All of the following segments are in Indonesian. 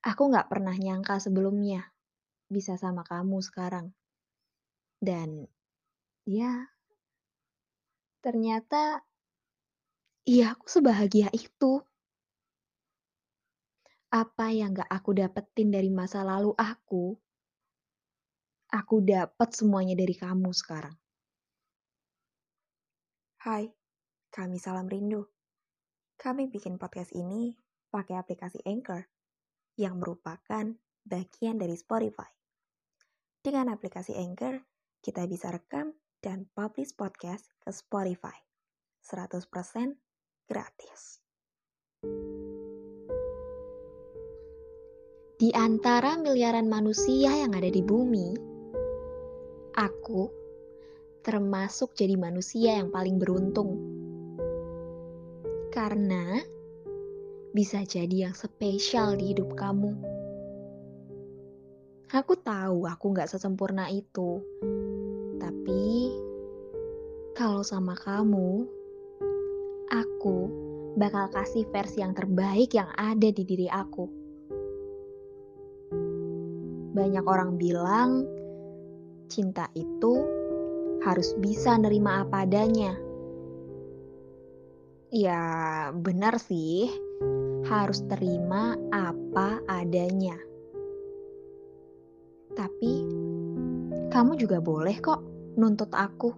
Aku nggak pernah nyangka sebelumnya bisa sama kamu sekarang. Dan ya, ternyata iya aku sebahagia itu. Apa yang gak aku dapetin dari masa lalu aku, aku dapet semuanya dari kamu sekarang. Hai, kami Salam Rindu. Kami bikin podcast ini pakai aplikasi Anchor yang merupakan bagian dari Spotify. Dengan aplikasi Anchor, kita bisa rekam dan publish podcast ke Spotify. 100% gratis. Di antara miliaran manusia yang ada di bumi, aku termasuk jadi manusia yang paling beruntung. Karena bisa jadi yang spesial di hidup kamu. Aku tahu aku gak sesempurna itu. Tapi kalau sama kamu, aku bakal kasih versi yang terbaik yang ada di diri aku. Banyak orang bilang cinta itu harus bisa nerima apa adanya. Ya, benar sih. Harus terima apa adanya. Tapi kamu juga boleh kok nuntut aku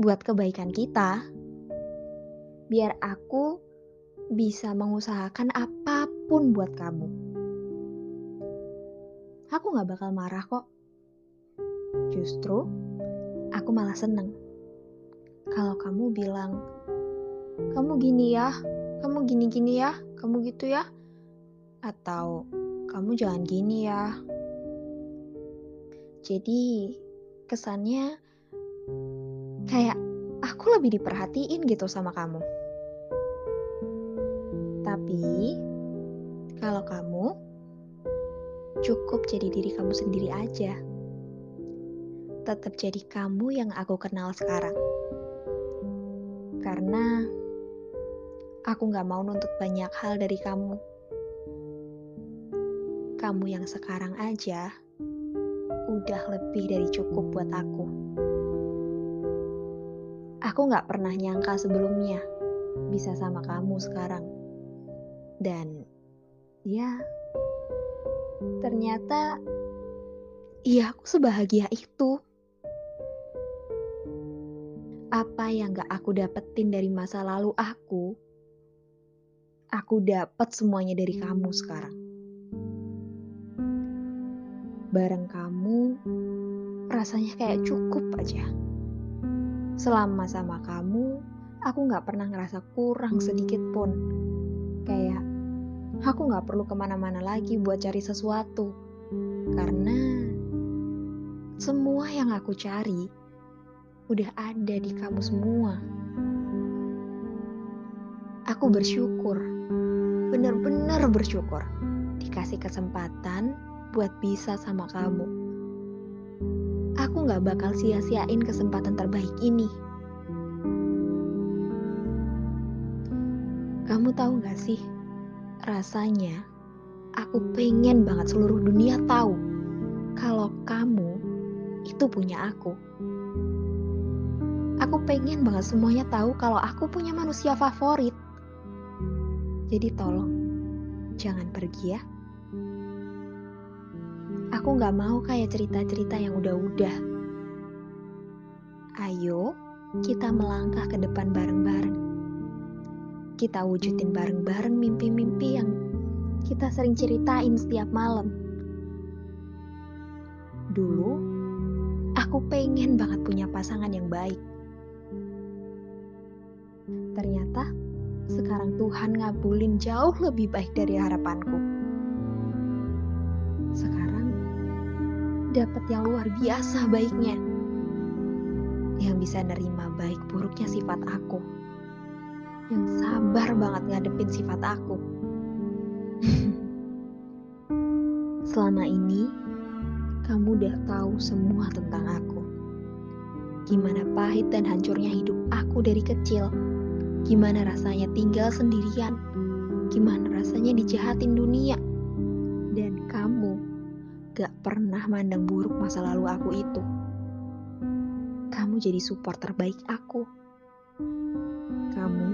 buat kebaikan kita. Biar aku bisa mengusahakan apa pun buat kamu aku gak bakal marah kok. Justru, aku malah seneng. Kalau kamu bilang, kamu gini ya, kamu gini-gini ya, kamu gitu ya. Atau, kamu jangan gini ya. Jadi, kesannya kayak aku lebih diperhatiin gitu sama kamu. Tapi, kalau kamu cukup jadi diri kamu sendiri aja. Tetap jadi kamu yang aku kenal sekarang. Karena aku gak mau nuntut banyak hal dari kamu. Kamu yang sekarang aja udah lebih dari cukup buat aku. Aku gak pernah nyangka sebelumnya bisa sama kamu sekarang. Dan ya, ternyata iya aku sebahagia itu. Apa yang gak aku dapetin dari masa lalu aku, aku dapet semuanya dari kamu sekarang. Bareng kamu, rasanya kayak cukup aja. Selama sama kamu, aku gak pernah ngerasa kurang sedikit pun. Kayak aku gak perlu ke mana-mana lagi buat cari sesuatu. Karena semua yang aku cari udah ada di kamu semua. Aku bersyukur, bener-bener bersyukur dikasih kesempatan buat bisa sama kamu. Aku gak bakal sia-siain kesempatan terbaik ini. Kamu tahu gak sih, rasanya aku pengen banget seluruh dunia tahu kalau kamu itu punya aku. Aku pengen banget semuanya tahu kalau aku punya manusia favorit. Jadi tolong, jangan pergi ya. Aku gak mau kayak cerita-cerita yang udah-udah. Ayo, kita melangkah ke depan bareng-bareng kita wujudin bareng-bareng mimpi-mimpi yang kita sering ceritain setiap malam. Dulu, aku pengen banget punya pasangan yang baik. Ternyata, sekarang Tuhan ngabulin jauh lebih baik dari harapanku. Sekarang dapat yang luar biasa baiknya. Yang bisa nerima baik buruknya sifat aku. Yang sabar banget ngadepin sifat aku. Selama ini, kamu udah tahu semua tentang aku. Gimana pahit dan hancurnya hidup aku dari kecil. Gimana rasanya tinggal sendirian. Gimana rasanya dijahatin dunia. Dan kamu gak pernah mandang buruk masa lalu aku itu. Kamu jadi support terbaik aku. Kamu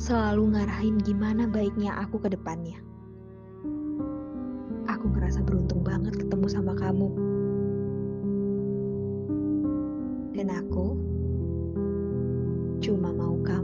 selalu ngarahin gimana baiknya aku ke depannya. Aku ngerasa beruntung banget ketemu sama kamu. Dan aku cuma mau kamu.